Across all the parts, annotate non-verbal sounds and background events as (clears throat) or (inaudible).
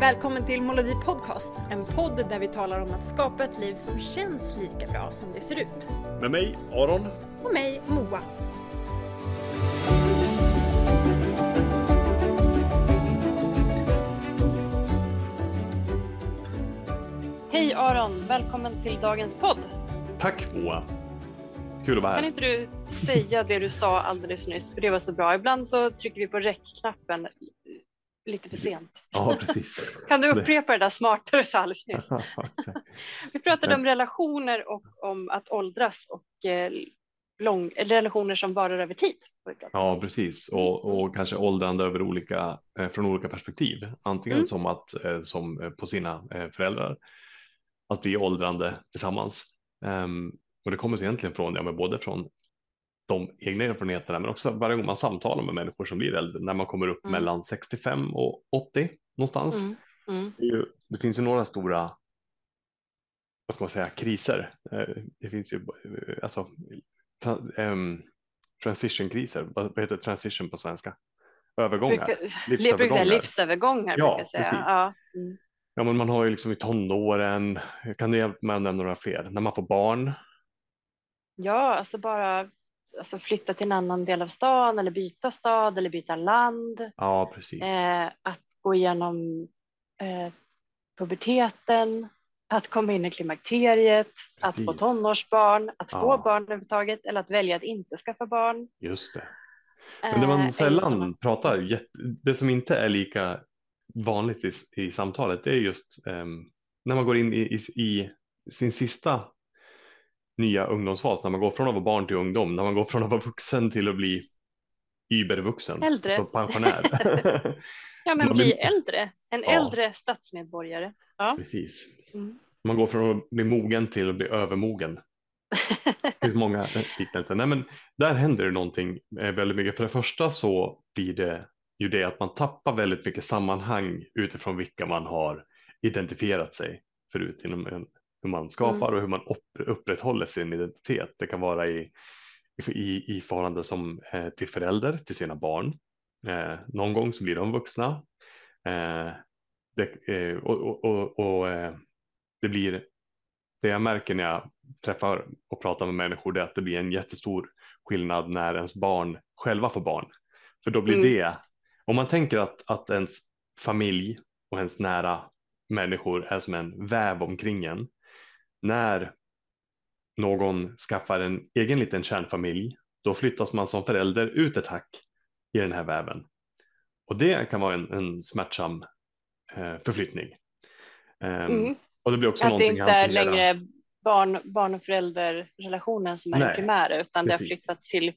Välkommen till Molodi Podcast, en podd där vi talar om att skapa ett liv som känns lika bra som det ser ut. Med mig, Aron. Och mig, Moa. Hej Aron, välkommen till dagens podd. Tack Moa. Kul att vara Kan här. inte du säga det du sa alldeles nyss, för det var så bra. Ibland så trycker vi på räckknappen lite för sent. Ja, precis. (laughs) Kan du upprepa det där smarta du sa alldeles (laughs) nyss? Vi pratade om relationer och om att åldras och eh, lång, relationer som varar över tid. vi. Ja, precis. Och, och kanske åldrande över olika, eh, från olika perspektiv. Antingen Mm. som att eh, som eh, på sina eh, föräldrar. Att bli åldrande tillsammans. Ehm, och det kommer sig egentligen från, ja, men både från de egna erfarenheterna, men också varje gång man samtalar med människor som blir äldre, när man kommer upp Mm. mellan 65 och 80 någonstans. Mm, mm, Det, ju, det finns ju några stora, vad ska man säga, kriser. Eh, Det finns ju eh, alltså tra- ehm, transitionkriser. Vad heter transition på svenska? Övergångar. Brukar, Livsövergångar. livsövergångar. Ja, brukar säga. precis. Ja, mm. Ja, men man har ju liksom i tonåren, kan du hjälpa mig att nämna några fler? När man får barn. ja, alltså bara alltså flytta till en annan del av stan eller byta stad eller byta land. Ja, precis. Eh, att gå igenom eh, puberteten, att komma in i klimakteriet, att få Precis. tonårsbarn, att få Ja. barn överhuvudtaget eller att välja att inte skaffa barn. Just det. Men det man Eh, sällan sådana- pratar, det som inte är lika vanligt i, i samtalet, det är just ehm, när man går in i, i, i sin sista nya ungdomsfas, när man går från att vara barn till ungdom, när man går från att vara vuxen till att bli übervuxen, Äldre. alltså pensionär. (laughs) Ja, men man bli blir- äldre, en Ja. äldre statsmedborgare. Ja. Precis. Mm. Man går från att bli mogen till att bli övermogen. (laughs) Det finns många liknelser. Nej, men där händer det någonting eh, väldigt mycket. För det första så blir det ju det att man tappar väldigt mycket sammanhang utifrån vilka man har identifierat sig förut inom en, hur man skapar Mm. och hur man upp, upprätthåller sin identitet. Det kan vara i, i, i förhållande som eh, till förälder, till sina barn. Eh, någon gång så blir de vuxna. Eh, det, eh, och och, och, eh, det blir det jag märker när jag träffar och pratar med människor det är att det blir en jättestor skillnad när ens barn själva får barn. För då blir Mm. det, om man tänker att, att ens familj och ens nära människor är som en väv omkring en. När någon skaffar en egen liten kärnfamilj, då flyttas man som förälder ut ett hack i den här väven. Och det kan vara en, en smärtsam eh, förflyttning. Ehm, Mm. Och det blir också Att det inte är längre barn, barn och förälderrelationen som är Nej, det primära utan det har precis. flyttats till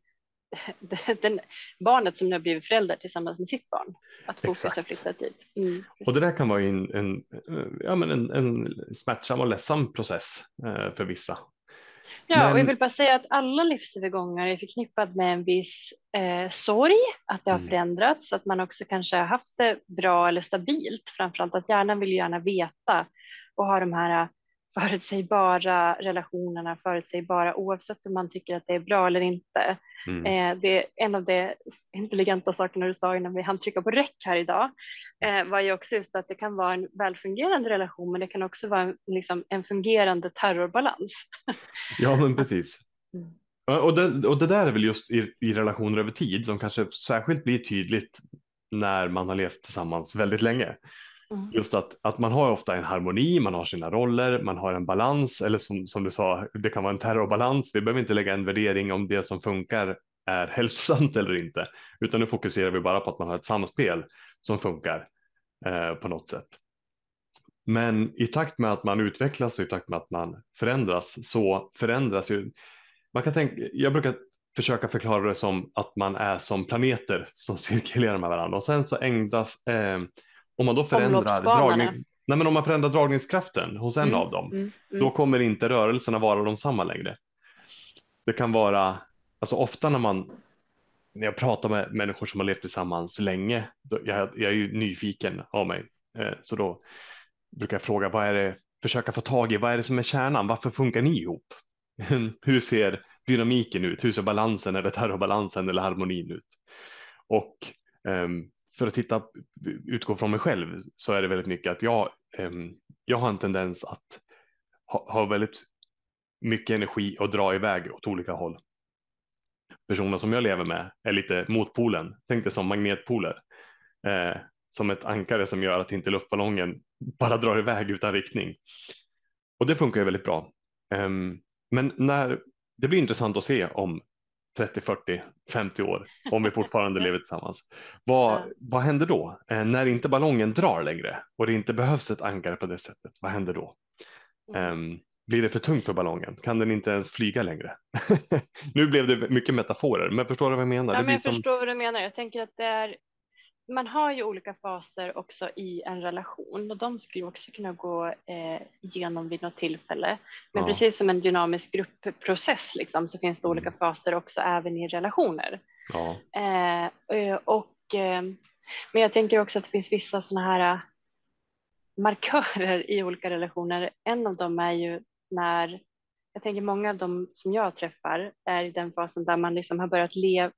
(laughs) den, barnet som nu har blivit förälder tillsammans med sitt barn. Att fokus Exakt. har flyttat dit. Mm, Och det där kan vara en, en, ja, men en, en smärtsam och ledsam process eh, för vissa. Ja, och jag Men- vill bara säga att alla livsövergångar är förknippad med en viss eh, sorg, att det har Mm. förändrats, att man också kanske har haft det bra eller stabilt. Framförallt att hjärnan vill gärna veta och ha de här förutsägbara relationerna, förutsägbara oavsett om man tycker att det är bra eller inte. Mm. Eh, det är en av de intelligenta sakerna du sa innan vi hann trycka på räck här idag eh, var ju också just att det kan vara en välfungerande relation men det kan också vara en, liksom, en fungerande terrorbalans. (laughs) Ja, men precis. Mm. Och det, och det där är väl just i, i relationer över tid som kanske särskilt blir tydligt när man har levt tillsammans väldigt länge. Mm. Just att, att man har ofta en harmoni, man har sina roller, man har en balans eller som, som du sa, det kan vara en terrorbalans. Vi behöver inte lägga en värdering om det som funkar är hälsosamt eller inte, utan nu fokuserar vi bara på att man har ett samspel som funkar eh, på något sätt. Men i takt med att man utvecklas och i takt med att man förändras så förändras ju. Man kan tänka, jag brukar försöka förklara det som att man är som planeter som (laughs) cirkulerar med varandra och sen så ändras eh, om man då förändrar, dragning, nej men om man förändrar dragningskraften hos en Mm, av dem, Mm, mm. då kommer inte rörelserna vara de samma längre. Det kan vara, alltså ofta när man, när jag pratar med människor som har levt tillsammans länge, då, jag, jag är ju nyfiken av mig, eh, så då brukar jag fråga vad är det, försöka få tag i, vad är det som är kärnan, varför funkar ni ihop? (laughs) Hur ser dynamiken ut? Hur ser balansen eller terrorbalansen eller harmonin ut? Och ehm, för att titta, utgå från mig själv så är det väldigt mycket att jag, ehm, jag har en tendens att ha, ha väldigt mycket energi och dra iväg åt olika håll. Personer som jag lever med är lite motpolen, tänk dig som magnetpoler. Eh, som ett ankare som gör att inte luftballongen (laughs) bara drar iväg utan riktning. Och det funkar ju väldigt bra. Eh, men när det blir intressant att se om 30, 40, 50 år om vi fortfarande (laughs) lever tillsammans. Vad, ja. vad händer då? Eh, när inte ballongen drar längre och det inte behövs ett ankare på det sättet, vad händer då? Um, blir det för tungt för ballongen? Kan den inte ens flyga längre? (laughs) nu blev det mycket metaforer, men förstår du vad jag menar? Ja, men jag som... förstår vad du menar. Jag tänker att det är man har ju olika faser också i en relation och de skulle också kunna gå eh, igenom vid något tillfälle. Men ja. precis som en dynamisk gruppprocess liksom, så finns det olika mm. faser också även i relationer. Ja. Eh, och, eh, men jag tänker också att det finns vissa sådana här markörer i olika relationer. En av dem är ju när jag tänker många av dem som jag träffar är i den fasen där man liksom har börjat leva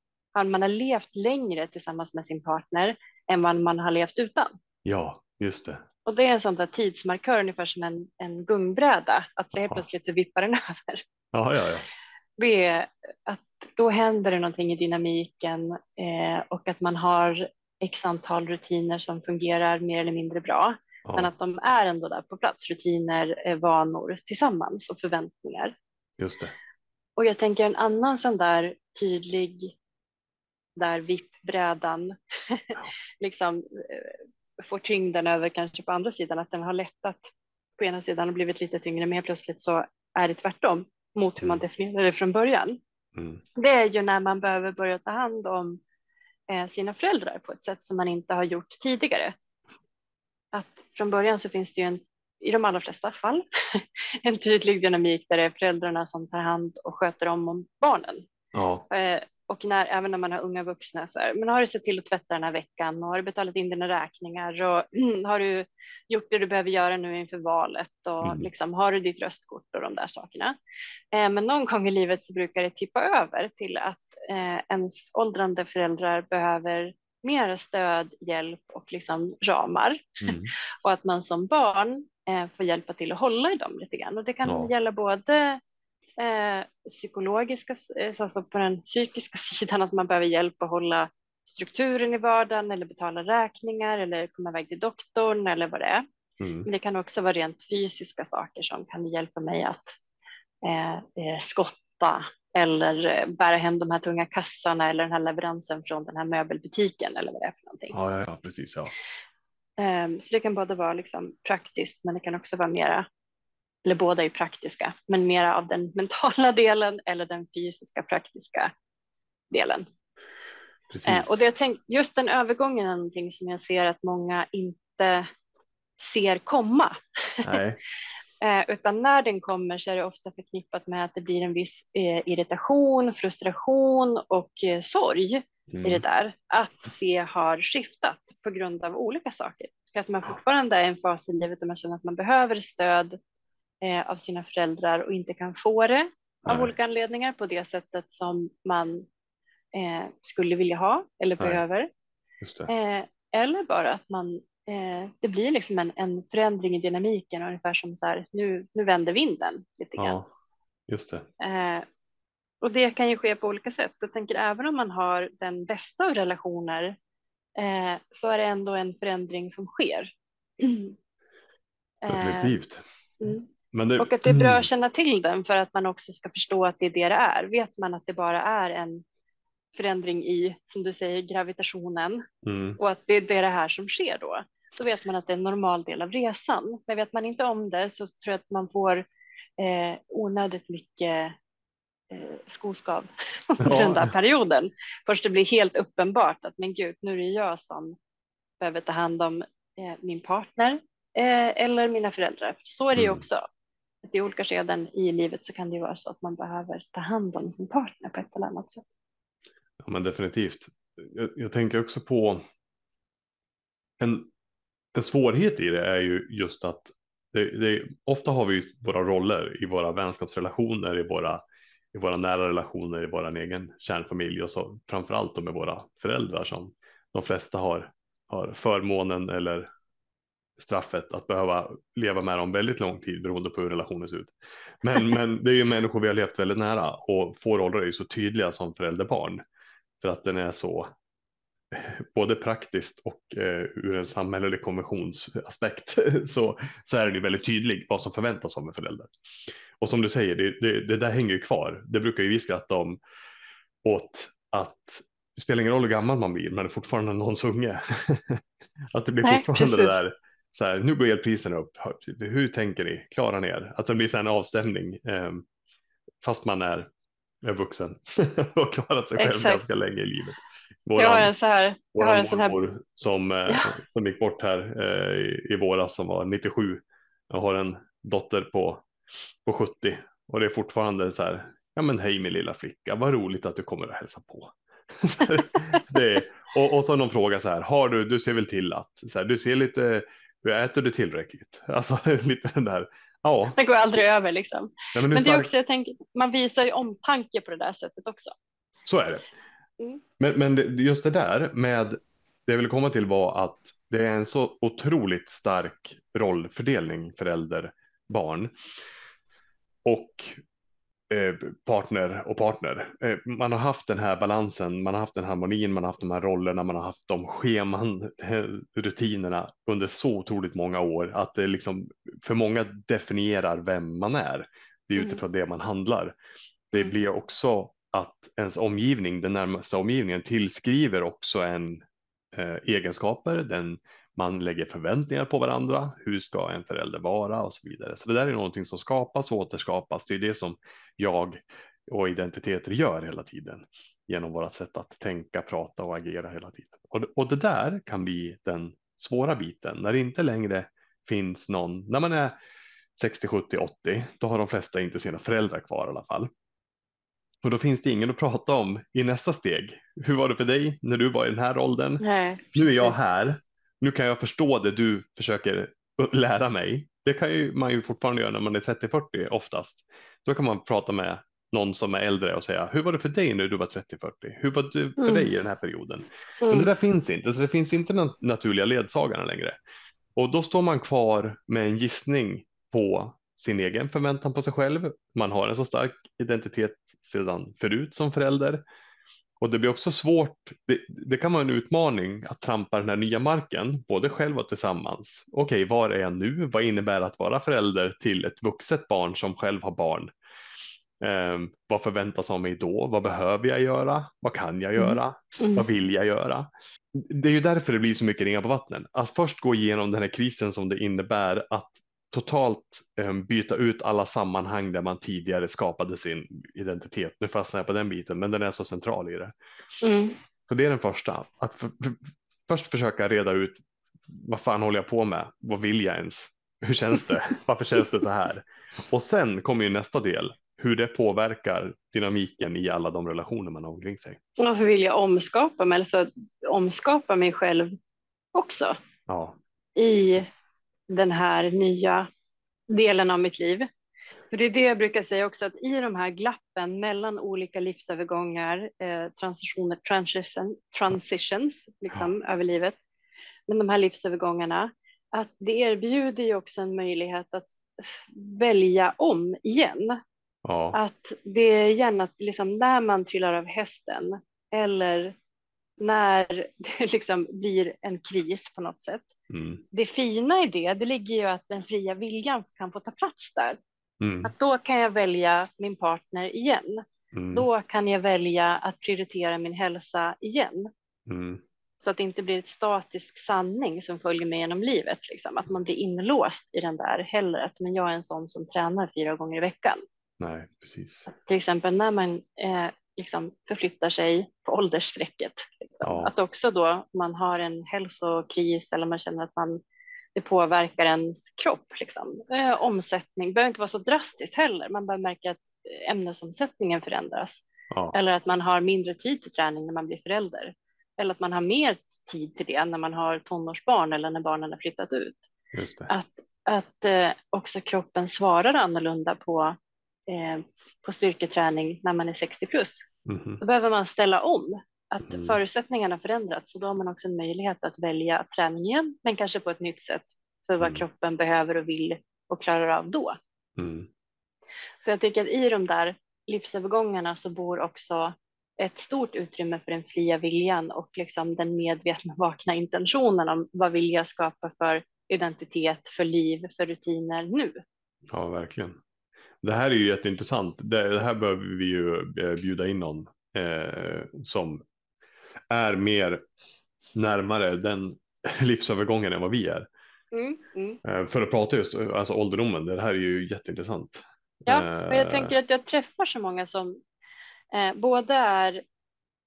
man har levt längre tillsammans med sin partner än vad man har levt utan. Ja, just det. Och det är en sån där tidsmarkör ungefär som en, en gungbräda, att så helt plötsligt så vippar den (laughs) över. Ja, ja, ja. Det är att då händer det någonting i dynamiken eh, och att man har x antal rutiner som fungerar mer eller mindre bra. Ja. Men att de är ändå där på plats, rutiner, eh, vanor tillsammans och förväntningar. Just det. Och jag tänker en annan sån där tydlig där vippbrädan (laughs) liksom eh, får tyngden över kanske på andra sidan, att den har lättat på ena sidan och blivit lite tyngre, men helt plötsligt så är det tvärtom mot hur man mm. definierade det från början. Mm. Det är ju när man behöver börja ta hand om eh, sina föräldrar på ett sätt som man inte har gjort tidigare. Att från början så finns det ju en, i de allra flesta fall, (laughs) en tydlig dynamik där det är föräldrarna som tar hand och sköter om, om barnen. Ja. Och när, även när man har unga vuxna, så här, men har du sett till att tvätta den här veckan och har du betalat in dina räkningar och har du gjort det du behöver göra nu inför valet och mm. liksom, har du ditt röstkort och de där sakerna. Eh, men någon gång i livet så brukar det tippa över till att eh, ens åldrande föräldrar behöver mer stöd, hjälp och liksom ramar mm. (laughs) och att man som barn eh, får hjälpa till att hålla i dem lite grann och det kan ja. gälla både psykologiska, eh, alltså på den psykiska (laughs) sidan, att man behöver hjälp att hålla strukturen i vardagen eller betala räkningar eller komma iväg till doktorn eller vad det är. Mm. Men det kan också vara rent fysiska saker som kan hjälpa mig att eh, eh skotta eller eh, bära hem de här tunga kassarna eller den här leveransen från den här möbelbutiken eller vad det är för någonting. Ja, ja, ja precis. Ja. Um, så det kan både vara liksom praktiskt, men det kan också vara mera eller båda är praktiska, men mera av den mentala (laughs) delen eller den fysiska praktiska delen. Eh, och det tänk, just den övergången är någonting som jag ser att många inte ser komma. (laughs) eh, utan när den kommer så är det ofta förknippat med att det blir en viss eh, irritation, frustration och sorg mm. i det där. Att det har skiftat på grund av olika saker. Att man fortfarande är i en fas i livet där man känner att man behöver stöd eh, av sina föräldrar och inte kan få det av olika anledningar på det sättet som man eh, skulle vilja ha eller Nej. behöver. Eh, eller bara att man, eh, det blir liksom en, en förändring i dynamiken ungefär som så här, nu, nu vänder vinden lite grann. Ja, just det. Eh, och det kan ju ske på olika sätt. Jag tänker även om man har den bästa av relationer eh, så är det ändå en förändring som sker. (clears throat) Definitivt. Mm. Det, och att det är bra att känna till den för att man också ska förstå att det är det det är. Vet man att det bara är en förändring i, som du säger, gravitationen mm. och att det är det här som sker då, då vet man att det är en normal del av resan. Men vet man inte om det så tror jag att man får eh, onödigt mycket eh, skoskav (laughs) ja. den där perioden. Först det blir helt uppenbart att men gud, nu är det jag som behöver ta hand om eh, min partner eh, eller mina föräldrar. Så är det ju mm. också att i olika skeden i livet så kan det ju vara så att man behöver ta hand om sin partner på ett eller annat sätt. Ja, men definitivt. Jag, jag tänker också på en, en svårighet i det är ju just att det, det, ofta har vi våra roller i våra vänskapsrelationer, i våra, i våra nära relationer, i vår egen kärnfamilj och så framförallt med våra föräldrar som de flesta har har förmånen eller straffet att behöva leva med dem väldigt lång tid beroende på hur relationen ser ut. Men, (laughs) men det är ju människor vi har levt väldigt nära och få roller är ju så tydliga som förälderbarn för att den är så (laughs) både praktiskt och eh, ur en samhällelig konventionsaspekt (laughs) så, så är den ju väldigt tydlig vad som förväntas av en förälder. Och som du säger, det, det, det där hänger ju kvar. Det brukar ju vi skratta om åt att det spelar ingen roll hur gammal man blir, men det är fortfarande någons unge. att det blir Nej, fortfarande precis. det där, så här, nu går elpriserna upp, hur tänker ni, klarar ni er? Att det blir en avstämning, eh, fast man är, är vuxen (laughs) och klarat sig själv Exakt. ganska länge i livet. Våran, jag har en så här, jag har en sån här... som, eh, ja. som gick bort här eh, i, i våras som var 97. Jag har en dotter på, på 70 och det är fortfarande så här, ja men hej min lilla flicka, vad roligt att du kommer och hälsa på. (laughs) det, och, och så någon fråga så här, har du, du ser väl till att, så här, du ser lite, äter du tillräckligt? (laughs) Alltså (laughs) lite den där, ja. Det går aldrig över liksom. Ja, men, men det är också, jag tänker, man visar ju omtanke på det där sättet också. Så är det. Mm. Men, men just det där med det jag ville komma till var att det är en så otroligt stark rollfördelning förälder-barn. Och eh, partner och partner. Eh, man har haft den här balansen, man har haft den harmonin, man har haft de här rollerna, man har haft de scheman, rutinerna under så otroligt många år att det liksom för många definierar vem man är. Det är utifrån mm. det man handlar. Det mm. blir också att ens omgivning, den närmaste omgivningen tillskriver också en eh, egenskaper, den man lägger förväntningar på varandra. Hur ska en förälder vara och så vidare. Så det där är någonting som skapas och återskapas. Det är det som jag och identiteter gör hela tiden genom våra sätt att tänka, prata och agera hela tiden. Och, och det där kan bli den svåra biten när det inte längre finns någon, när man är 60, 70, 80, då har de flesta inte sina föräldrar kvar i alla fall. Och då finns det ingen att prata om i nästa steg. Hur var det för dig när du var i den här åldern? Nej, nu är jag här. Nu kan jag förstå det du försöker (laughs) lära mig. Det kan ju man ju fortfarande göra när man är 30-40 oftast. Då kan man prata med någon som är äldre och säga hur var det för dig när du var 30-40? Hur var det för mm. dig i den här perioden? Mm. Men det där finns inte, så det finns inte några naturliga ledsagarna längre. Och då står man kvar med en gissning på sin egen förväntan på sig själv. Man har en så stark identitet sedan förut som förälder. Och det blir också svårt, det, det, kan vara en utmaning att trampa den här nya marken, både själv och tillsammans. Okej, var är jag nu? Vad innebär att vara förälder till ett vuxet barn som själv har barn? Um, vad förväntas av mig då? Vad behöver jag göra? Vad kan jag göra? Mm. Mm. Vad vill jag göra? Det är ju därför det blir så mycket ringar på vattnet. Att först gå igenom den här krisen som det innebär att totalt um, byta ut alla sammanhang där man tidigare skapade sin identitet. Nu fastnar jag på den biten, men den är så central i det. Mm. Så det är den första, att för, för, först försöka reda ut vad fan håller jag på med? Vad vill jag ens? Hur känns det? (laughs) Varför känns det så här? Och sen kommer ju nästa del, hur det påverkar dynamiken i alla de relationer man har omkring sig. Och hur vill jag omskapa mig, alltså omskapa mig själv också? Ja. I den här nya delen av mitt liv. För det är det jag brukar säga också, att i de här glappen mellan olika livsövergångar, eh, transitioner, transition, transitions liksom, ja. över livet, men de här livsövergångarna, att det erbjuder ju också en möjlighet att välja om igen. Ja. Att det är igen att liksom när man trillar av hästen eller när (laughs) det liksom blir en kris på något sätt. Mm. Det fina i det, det ligger ju att den fria viljan kan få ta plats där. Mm. Att då kan jag välja min partner igen. Mm. Då kan jag välja att prioritera min hälsa igen. Mm. Så att det inte blir ett statisk sanning som följer med genom livet. Liksom. Att man blir inlåst i den där heller. Att men jag är en sån som tränar fyra gånger i veckan. Nej, precis. Att till exempel när man eh, liksom förflyttar sig på åldersstrecket. Liksom. Ja. Att också då man har en hälsokris eller man känner att man, det påverkar ens kropp. Liksom. Eh, omsättning behöver inte vara så drastiskt heller. Man bör märka att ämnesomsättningen förändras. Ja. Eller att man har mindre tid till träning när man blir förälder. Eller att man har mer tid till det när man har tonårsbarn eller när barnen har flyttat ut. Att, att eh, också kroppen svarar annorlunda på på styrketräning när man är 60 plus. Mm. Då behöver man ställa om att Mm. förutsättningarna förändrats så då har man också en möjlighet att välja träningen, men kanske på ett nytt sätt för vad Mm. kroppen behöver och vill och klarar av då. Mm. Så jag tycker att i de där livsövergångarna så bor också ett stort utrymme för den fria viljan och liksom den medvetna vakna intentionen om vad vill jag skapa för identitet, för liv, för rutiner nu. Ja, verkligen. Det här är ju jätteintressant. Det, här behöver vi ju eh, bjuda in någon eh, som är mer närmare den (laughs) livsövergången än vad vi är. Mm, mm. Eh, för att prata just alltså ålderdomen. Det här är ju jätteintressant. Ja, och jag Eh, tänker att jag träffar så många som eh, både är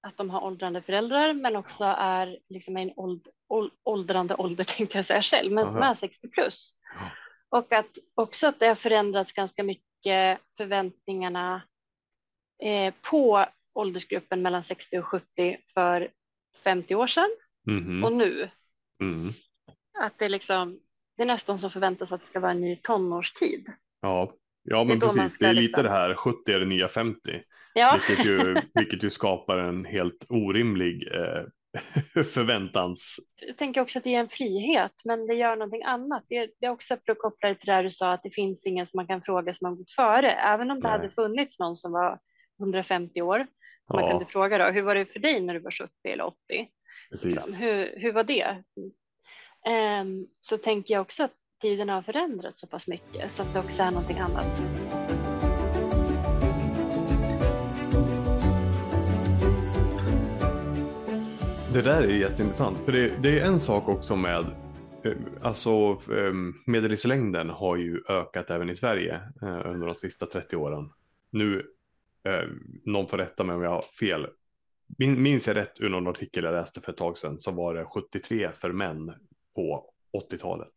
att de har åldrande föräldrar men också är liksom en åld, åld, åldrande ålder (laughs) tänkte jag säga själv, men som Aha. är 60 plus. Och att också att det har förändrats ganska mycket förväntningarna eh, på åldersgruppen mellan 60 och 70 för 50 år sedan mhm, och nu. mm. Att det, liksom, det är nästan som förväntas att det ska vara en ny tonårstid. Ja, ja men man precis. ska Det är lite liksom- det här 70 är det nya 50. Ja, Vilket, ju, (laughs) vilket ju skapar en helt orimlig eh, (laughs) förväntans... jag tänker också att det är en frihet, men det gör någonting annat. Det, det är också för att koppla det till det här du sa, att det finns ingen som man kan fråga som har gått före. Även om det Nej. hade funnits någon som var 150 år, som man Ja. kunde fråga då, hur var det för dig när du var 70 eller 80? Precis. Liksom, hur, hur var det? Ehm, så tänker jag också att tiden har förändrats så pass mycket, så att det också är någonting annat. Det där är jätteintressant, för det, det är en sak också med, eh, alltså eh, medellivslängden har ju ökat även i Sverige eh, under de sista 30 åren. Nu, eh, någon får rätta mig om jag har fel, Min- minns jag rätt ur någon artikel jag läste för ett tag sedan så var det 73 för män på 80-talet.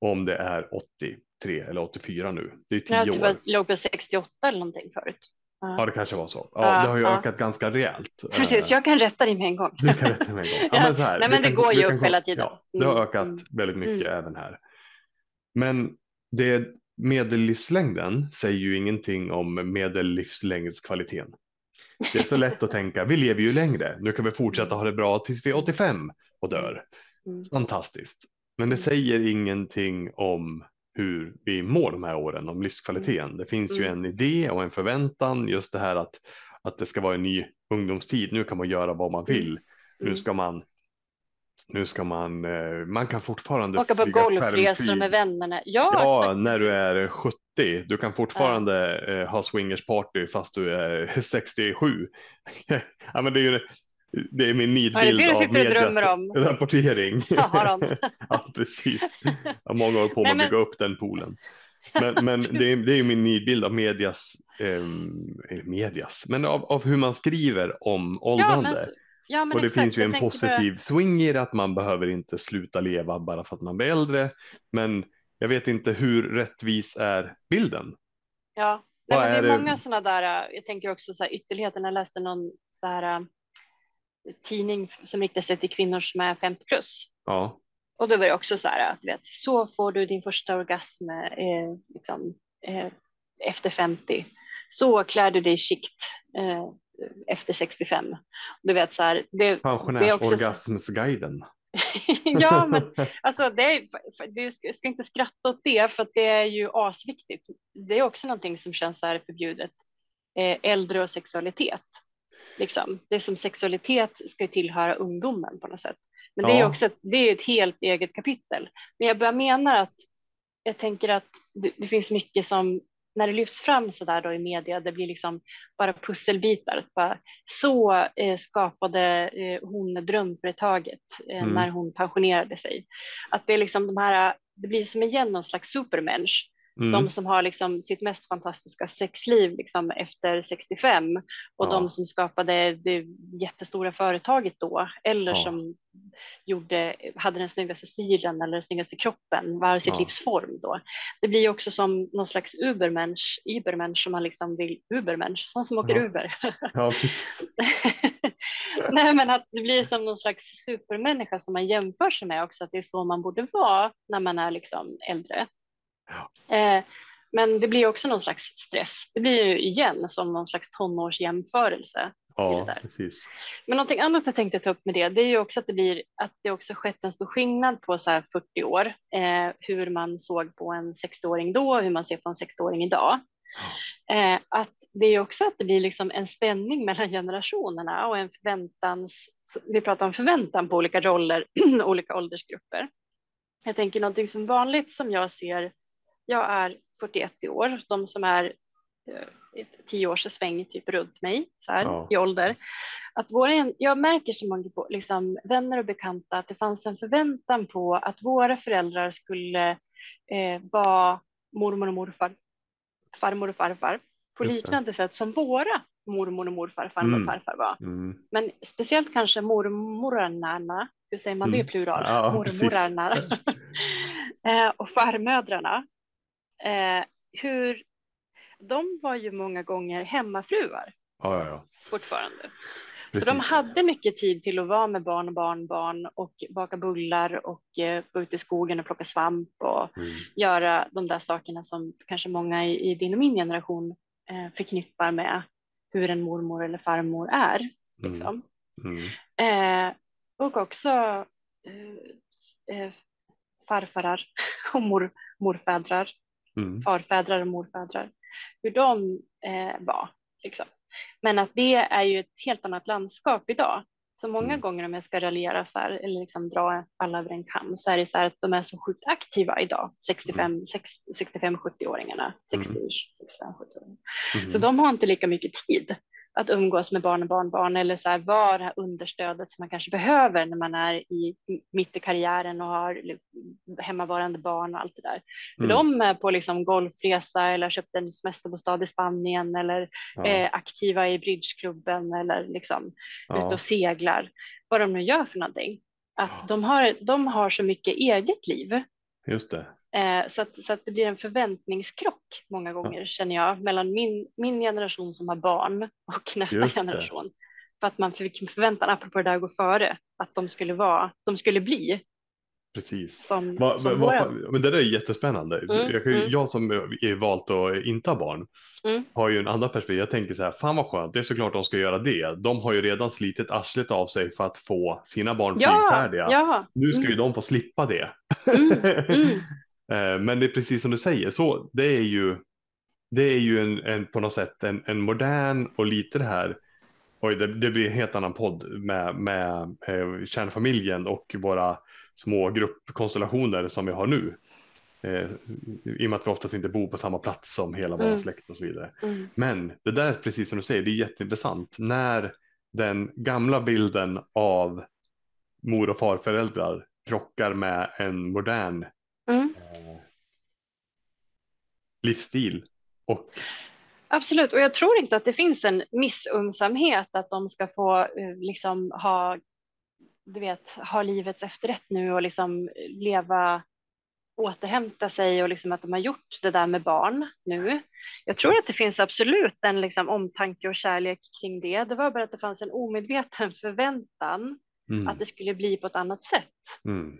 Och om det är 83 eller 84 nu, det är 10 Jag tror år. att det låg på 68 eller någonting förut. Ja, det kanske var så. Ja, det har ju ökat ganska rejält. Precis, Eh, jag kan rätta dig med en gång. Du kan rätta mig en gång. Ja, men så här, nej, men det går ju upp kan- hela tiden. Ja, det har Mm, ökat mm, väldigt mycket mm. även här. Men det, medellivslängden säger ju ingenting om medellivslängdskvaliteten. Det är så lätt att tänka, vi lever ju längre, nu kan vi fortsätta ha det bra tills vi är 85 och dör. Mm. Fantastiskt. Men det Mm. säger ingenting om hur vi mår de här åren, om livskvaliteten. Det finns ju Mm. en idé och en förväntan, just det här att, att det ska vara en ny ungdomstid. Nu kan man göra vad man vill. Nu Mm. ska man, nu ska man, eh, man kan fortfarande Åka på golfresor med vännerna. Ja, Ja, exakt. när du är 70. Du kan fortfarande eh, ha swingersparty fast du är 67. (laughs) ja, men det är ju det är min Ja, nidbild av om. rapportering. Ja, (laughs) ja, precis. Jag har många år på mig att men- bygga upp den poolen. Men, men (laughs) det, är, det är min nidbild av medias, ehm, eller medias, men av, av hur man skriver om Ja, åldrande. men, så- ja, men och det exakt. finns ju en positiv swing i det att man behöver inte sluta leva bara för att man blir äldre. Men jag vet inte hur rättvis är bilden. Bara, ja, Nej, men det är är många sådana där, jag tänker också så här ytterligheten. Jag läste någon så här tidning som riktar sig till kvinnor som är 50 plus. Ja, Och då var det också så här att du vet, så får du din första orgasm eh, liksom, eh, efter 50. Så klär du dig i skikt eh, efter 65. Du vet så här, det, pensionärsorgasmsguiden. (laughs) ja, men (laughs) alltså det, är, det ska, inte skratta åt det för det är ju asviktigt. Det är också någonting som känns så här förbjudet. Eh, äldre och sexualitet. Liksom. Det som sexualitet ska tillhöra ungdomen på något sätt. Men det är Ja. också ett, det är ett helt eget kapitel. Men jag bara menar att jag tänker att det, det finns mycket som när det lyfts fram så där då i media, det blir liksom bara pusselbitar. Bara, så eh, skapade eh, hon drömföretaget eh, Mm. när hon pensionerade sig. Att det är liksom de här, det blir som igen någon slags supermensch. Mm. De som har liksom sitt mest fantastiska sexliv liksom efter 65 och Ja. de som skapade det jättestora företaget då eller Ja. som gjorde, hade den snyggaste stilen eller den snyggaste kroppen, var sitt Ja. livs form då. Det blir ju också som någon slags ubermensch, ibermensch som man liksom vill, ubermensch, sån som åker. Uber. (laughs) Nej men att det blir som någon slags supermänniska som man jämför sig med också, att det är så man borde vara när man är liksom äldre. Eh, men det blir också någon slags stress. Det blir ju igen som någon slags tonårsjämförelse. Ja, precis. Men någonting annat jag tänkte ta upp med det, det är ju också att det blir att det också skett en stor skillnad på så här 40 år, eh, hur man såg på en 60-åring då och hur man ser på en 60-åring idag. Eh, att det är också att det blir liksom en spänning (laughs) mellan generationerna och en förväntans, vi pratar om förväntan på olika roller, (clears throat) olika åldersgrupper. Jag tänker någonting som vanligt som jag ser, jag är 41 i år, de som är eh, tio års sväng typ runt mig så här, Ja. i ålder. Att våra, jag märker som många liksom, vänner och bekanta att det fanns en förväntan på att våra föräldrar skulle eh, vara mormor och morfar, farmor och farfar på liknande sätt som våra mormor och morfar, farmor och Mm. farfar var. Mm. Men speciellt kanske mormorarna, hur säger man det i Mm. plural? Ja. Mormorarna (laughs) eh, och farmödrarna. Eh, hur, de var ju många gånger hemmafruar Ja, ja, ja. fortfarande. Precis. Så de hade mycket tid till att vara med barn och barnbarn och baka bullar och eh, gå ut i skogen och plocka svamp och Mm. göra de där sakerna som kanske många i, i din och min generation eh, förknippar med hur en mormor eller farmor är. Liksom. Mm. Eh, och också eh, eh, farfarar och mor, morfädrar, Mm. farfädrar och morfädrar, hur de eh, var. Liksom. Men att det är ju ett helt annat landskap idag. Så många Mm. gånger om jag ska raljera så här, eller liksom dra alla över en kam så är det så här att de är så sjukt aktiva idag, 65, 65-70-åringarna, 60 65-70-åringar. Mm. Så de har inte lika mycket tid att umgås med barn och barnbarn eller så här, vara det här understödet som man kanske behöver när man är i, mitt i karriären och har hemmavarande barn och allt det där. För Mm. de är på liksom golfresa eller har köpt en semesterbostad i Spanien eller Ja. eh, aktiva i bridgeklubben eller liksom Ja. ute och seglar. Vad de nu gör för någonting. Att Ja. de har, de har så mycket eget liv Just det. Eh, så, att, så att det blir en förväntningskrock många gånger känner jag mellan min, min generation som har barn och nästa generation. För att man fick förväntan, apropå det där att gå före, att de skulle vara, de skulle bli Precis. som, Va, som va, va, men det där är jättespännande. Mm, jag, mm. jag som är valt att inte ha barn Mm. har ju en annan perspektiv. Jag tänker så här, fan vad skönt, det är såklart de ska göra det. De har ju redan slitit arslet av sig för att få sina barn Ja, flygfärdiga. ja. Nu ska ju Mm. de få slippa det. (laughs) Eh, Men det är precis som du säger, så det är ju, det är ju en, en, på något sätt en, en modern och lite det här, oj det, det blir en helt annan podd med, med eh, kärnfamiljen och våra små gruppkonstellationer som vi har nu. Eh, I och med att vi oftast inte bor på samma plats som hela vår Mm. släkt och så vidare. Mm. Men det där är precis som du säger, det är jätteintressant när den gamla bilden av mor och farföräldrar krockar med en modern Mm. eh, livsstil. Och Absolut, och jag tror inte att det finns en missunnsamhet att de ska få eh, liksom ha, du vet, ha livets efterrätt nu och liksom leva, återhämta sig och liksom att de har gjort det där med barn nu. Jag tror att det finns absolut en liksom omtanke och kärlek kring det. Det var bara att det fanns en omedveten förväntan mm, att det skulle bli på ett annat sätt. mm.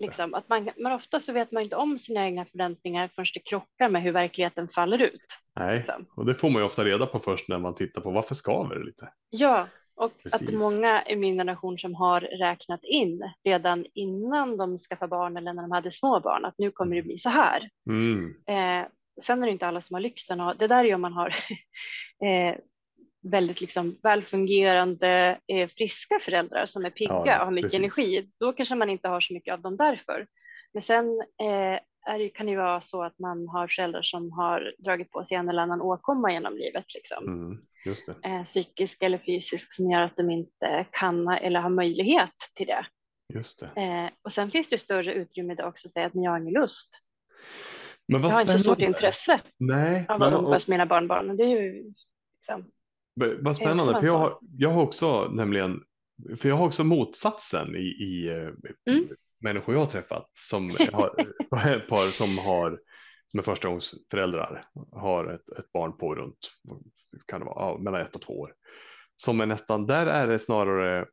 Liksom. Att man, men ofta så vet man inte om sina egna förväntningar förrän det krockar med hur verkligheten faller ut. Nej, Liksom. och det får man ju ofta reda på först när man tittar på varför skaver det lite. Ja, och att Precis. det är många i min generation som har räknat in redan innan de skaffade barn eller när de hade små barn att nu kommer det bli så här. Mm, Eh, sen är det inte alla som har lyxen och det där är ju om man har (laughs) eh, väldigt liksom välfungerande, eh, friska föräldrar som är pigga Ja, och har mycket precis. energi. Då kanske man inte har så mycket av dem därför. Men sen eh, det, kan det ju vara så att man har föräldrar som har dragit på sig en eller annan åkomma genom livet. Liksom mm, eh, psykisk eller fysisk som gör att de inte kan eller har möjlighet till det. Just det. Eh, och sen finns det större utrymme idag också att säga att jag har ingen lust. Men vad Jag har inte så stort intresse Nej, av att umgås med mina barnbarn. Det är ju liksom, vad spännande, för jag har, jag har också nämligen, för jag har också motsatsen i, i Mm. människor jag har träffat som (laughs) har ett par som har som är förstagångsföräldrar har ett, ett barn på runt kan det vara, ja, mellan ett och två år. Som är nästan, där är det snarare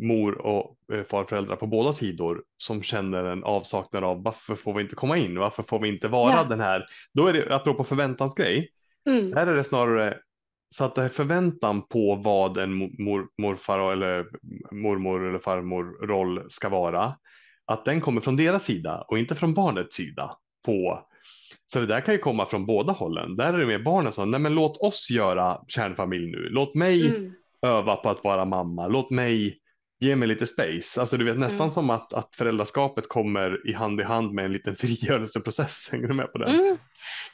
mor och eh, farföräldrar på båda sidor som känner en avsaknad av varför får vi inte komma in? Varför får vi inte vara Ja. den här? Då är det, apropå förväntansgrej, mm, där är det snarare så att det är förväntan på vad en mor, morfar eller mormor eller farmor roll ska vara, att den kommer från deras sida och inte från barnets sida på så det där kan ju komma från båda hållen. Där är det med barnen som, nej men låt oss göra kärnfamilj nu. Låt mig mm. öva på att vara mamma. Låt mig ge mig lite space. Alltså du vet nästan mm. som att, att föräldraskapet kommer i hand i hand med en liten (laughs) frigörelseprocess. Hänger du med på det? Mm.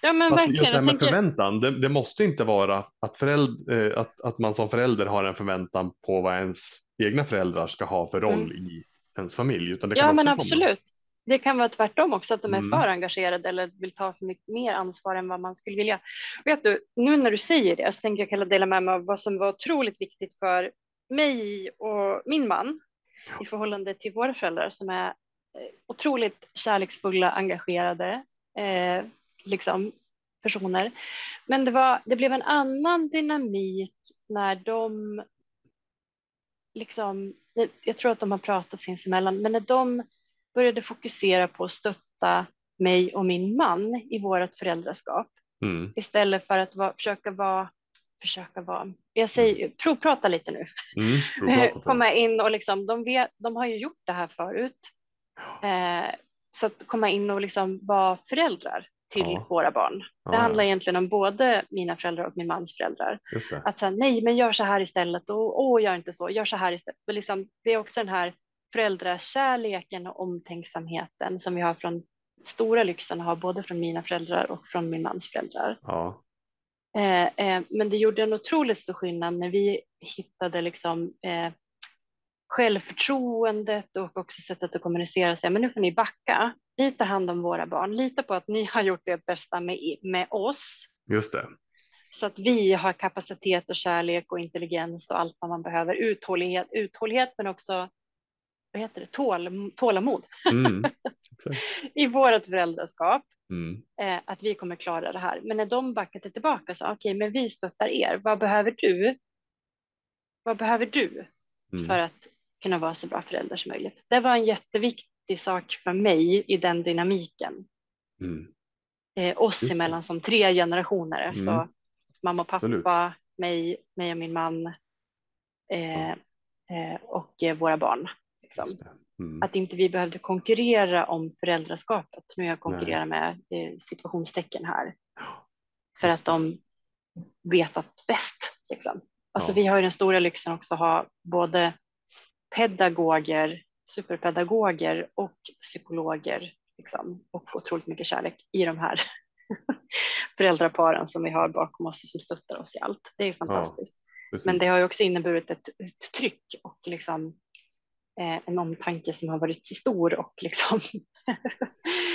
Ja men att verkligen. Just det här med tänker... förväntan, det, det, måste inte vara att, föräld, eh, att, att man som förälder har en förväntan på vad ens egna föräldrar ska ha för roll mm. i ens familj. Utan det kan ja men absolut. Komma. Det kan vara tvärtom också, att de är mm. för engagerade eller vill ta för mycket mer ansvar än vad man skulle vilja. Vet du, nu när du säger det så tänker jag dela med mig av vad som var otroligt viktigt för mig och min man i förhållande till våra föräldrar som är eh, otroligt kärleksfulla, engagerade eh, liksom, personer. Men det, var, det blev en annan dynamik när de liksom, jag tror att de har pratat sinsemellan, men när de började fokusera på att stötta mig och min man i vårt föräldraskap mm. istället för att vara, försöka vara försöka vara, jag säger provprata lite nu, mm, komma in och liksom, de, vet, de har ju gjort det här förut, eh, så att komma in och liksom vara föräldrar till ja. våra barn. Det ja, handlar egentligen om både mina föräldrar och min mans föräldrar. Att säga nej, men gör så här istället och åh, gör inte så, gör så här istället. Och liksom, det är också den här föräldrakärleken och omtänksamheten som vi har från stora lyxen har både från mina föräldrar och från min mans föräldrar. Ja. Eh, eh, men det gjorde en otroligt stor skillnad när vi hittade liksom, eh, självförtroendet och också sättet att kommunicera. Sig. Men nu får ni backa. Vi tar hand om våra barn. Lita på att ni har gjort det bästa med, med oss. Just det. Så att vi har kapacitet och kärlek och intelligens och allt vad man behöver. Uthållighet, uthållighet men också vad heter det, Tål, tålamod mm, (laughs) i vårt föräldraskap. Mm. Eh, att vi kommer klara det här. Men när de backade tillbaka så okej, okay, men vi stöttar er. Vad behöver du? Vad behöver du mm. för att kunna vara så bra förälder som möjligt? Det var en jätteviktig sak för mig i den dynamiken. Mm. Eh, oss emellan som tre generationer, så mm. mamma och pappa, Absolut. mig, mig och min man eh, eh, och eh, våra barn. Liksom. Mm. Att inte vi behövde konkurrera om föräldraskapet. Nu jag konkurrerar med eh, situationstecken här. För att de vetat bäst. Liksom. Alltså, ja. Vi har ju den stora lyxen också att ha både pedagoger, superpedagoger och psykologer liksom, och otroligt mycket kärlek i de här (laughs) föräldraparen som vi har bakom oss som stöttar oss i allt. Det är fantastiskt. Ja, Men det har ju också inneburit ett, ett tryck och liksom en omtanke som har varit så stor och liksom.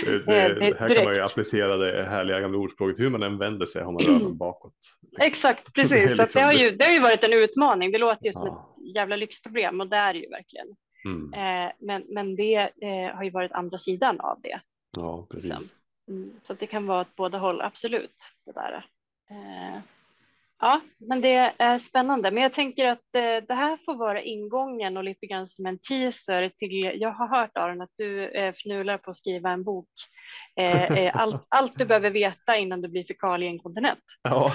det, (laughs) det, eh, det här kan man ju applicera det härliga gamla ordspråket hur man än vänder sig har man röven bakåt. Liksom. Exakt, (laughs) precis. Det, liksom, det, har ju, det har ju varit en utmaning. Det låter ju som ja. ett jävla lyxproblem och det är det ju verkligen. Mm. Eh, men, men det eh, har ju varit andra sidan av det. Ja, precis. Liksom. Mm, så det kan vara åt båda håll, absolut. Det där. Eh, Ja, men det är spännande. Men jag tänker att eh, det här får vara ingången och lite grann som en teaser till. Jag har hört Aron att du eh, fnular på att skriva en bok. Eh, (laughs) allt, allt du behöver veta innan du blir fekalieinkontinent. Ja.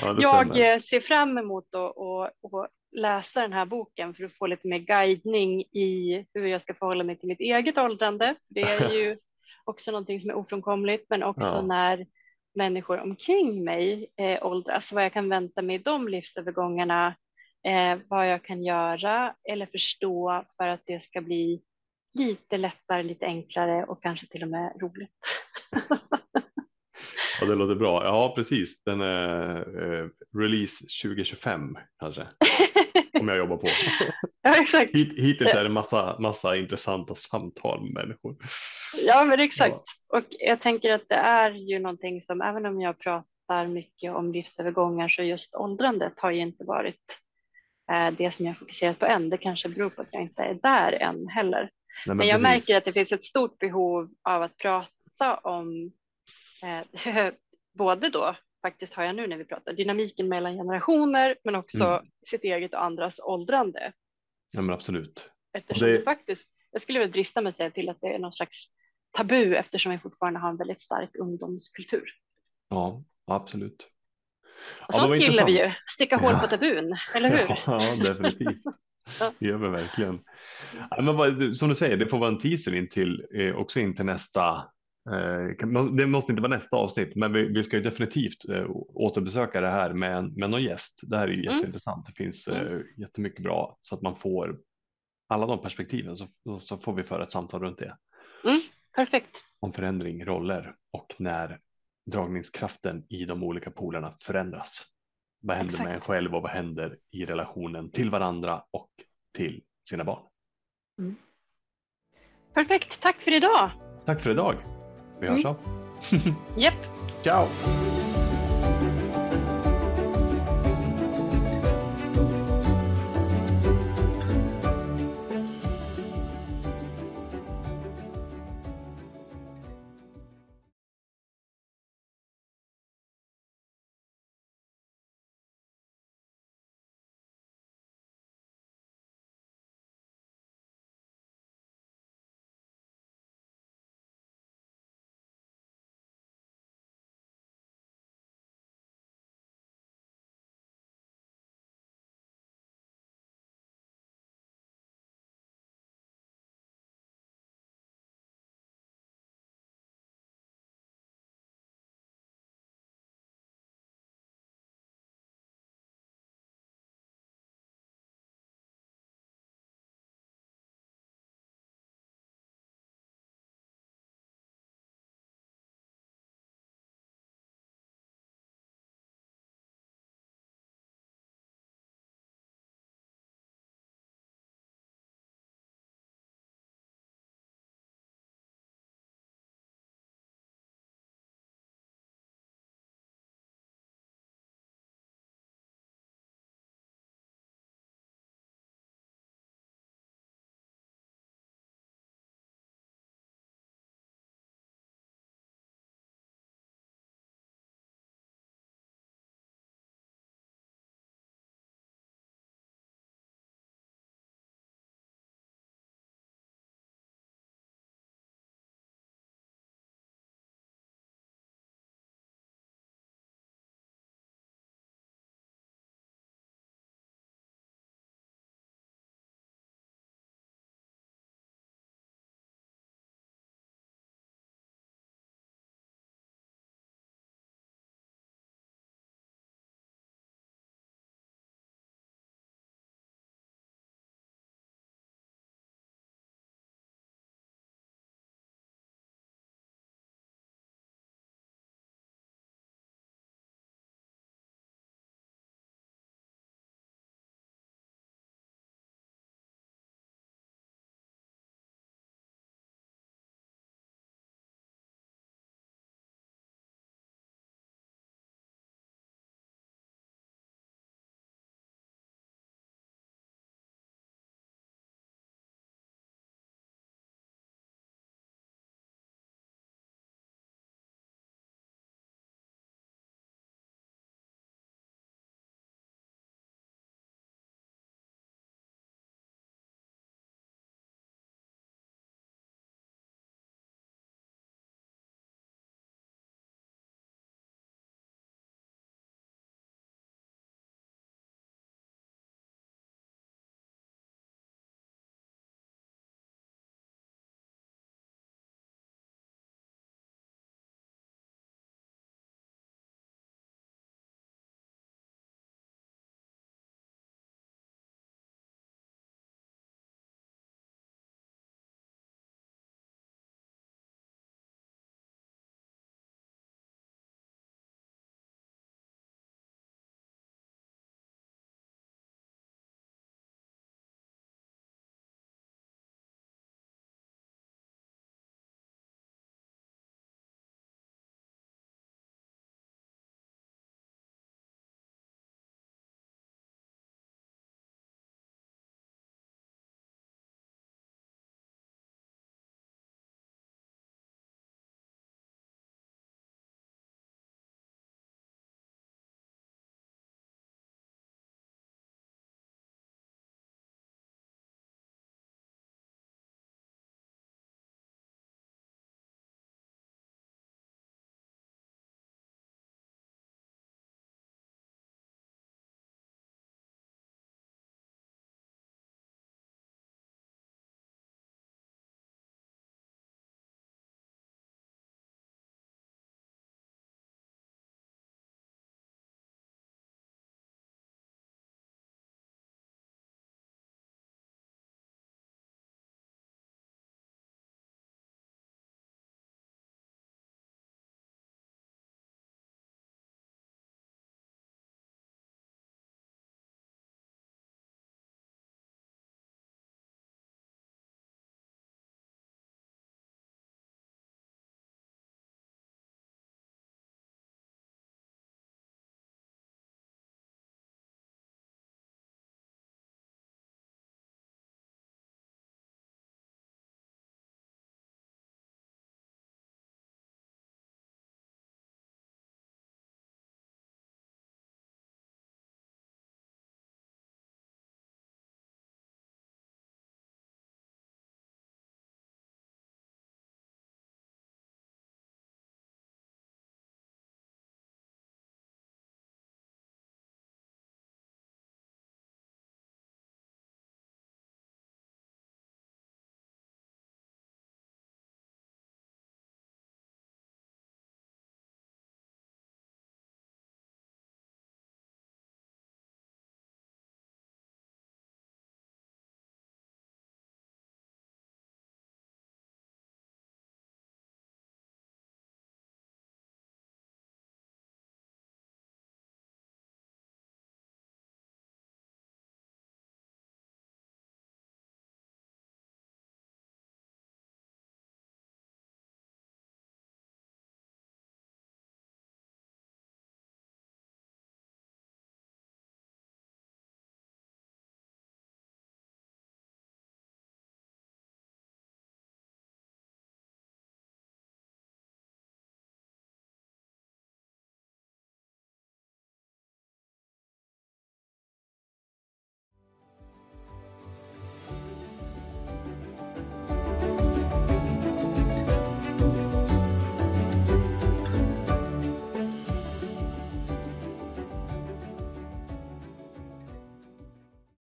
(laughs) ja jag ser fram emot att, läsa den här boken för att få lite mer guidning i hur jag ska förhålla mig till mitt eget åldrande. Det är (laughs) ju också någonting som är ofrånkomligt, men också ja. när människor omkring mig eh, åldras, vad jag kan vänta mig i de livsövergångarna, eh, vad jag kan göra eller förstå för att det ska bli lite lättare, lite enklare och kanske till och med roligt. ja, det låter bra. Ja, precis. Den är eh, release 2025 kanske. (laughs) Om jag jobbar på. (laughs) ja, exakt. hittills är det massa, massa intressanta samtal med människor. Ja, men exakt. Ja. Och jag tänker att det är ju någonting som även om jag pratar mycket om livsövergångar så just åldrandet har ju inte varit eh, det som jag fokuserat på än. Det kanske beror på att jag inte är där än heller. Nej, men, men jag precis. märker att det finns ett stort behov av att prata om eh, (laughs) både då faktiskt har jag nu när vi pratar, dynamiken mellan generationer men också mm. sitt eget och andras åldrande. Ja men absolut. Eftersom det... det faktiskt, jag skulle väl drista mig säga till att det är någon slags tabu eftersom vi fortfarande har en väldigt stark ungdomskultur. Ja, absolut. Och sånt ja, gillar vi ju, sticka hål på tabun, eller hur? (laughs) Ja, definitivt. (laughs) Det gör vi verkligen. Ja, men vad, som du säger, det får vara en teaser in till, eh, också in till nästa det måste inte vara nästa avsnitt, men vi, vi ska ju definitivt eh, återbesöka det här med, med någon gäst. Det här är ju mm. jätteintressant. Det finns mm. eh, jättemycket bra så att man får alla de perspektiven så, så får vi föra ett samtal runt det. Mm. Perfekt. Om förändring, roller och när dragningskraften i de olika polerna förändras. Vad händer Exakt. med en själv och vad händer i relationen till varandra och till sina barn? Mm. Perfekt, tack för idag. Tack för idag. Vi hörs mm. av. Japp. Ciao.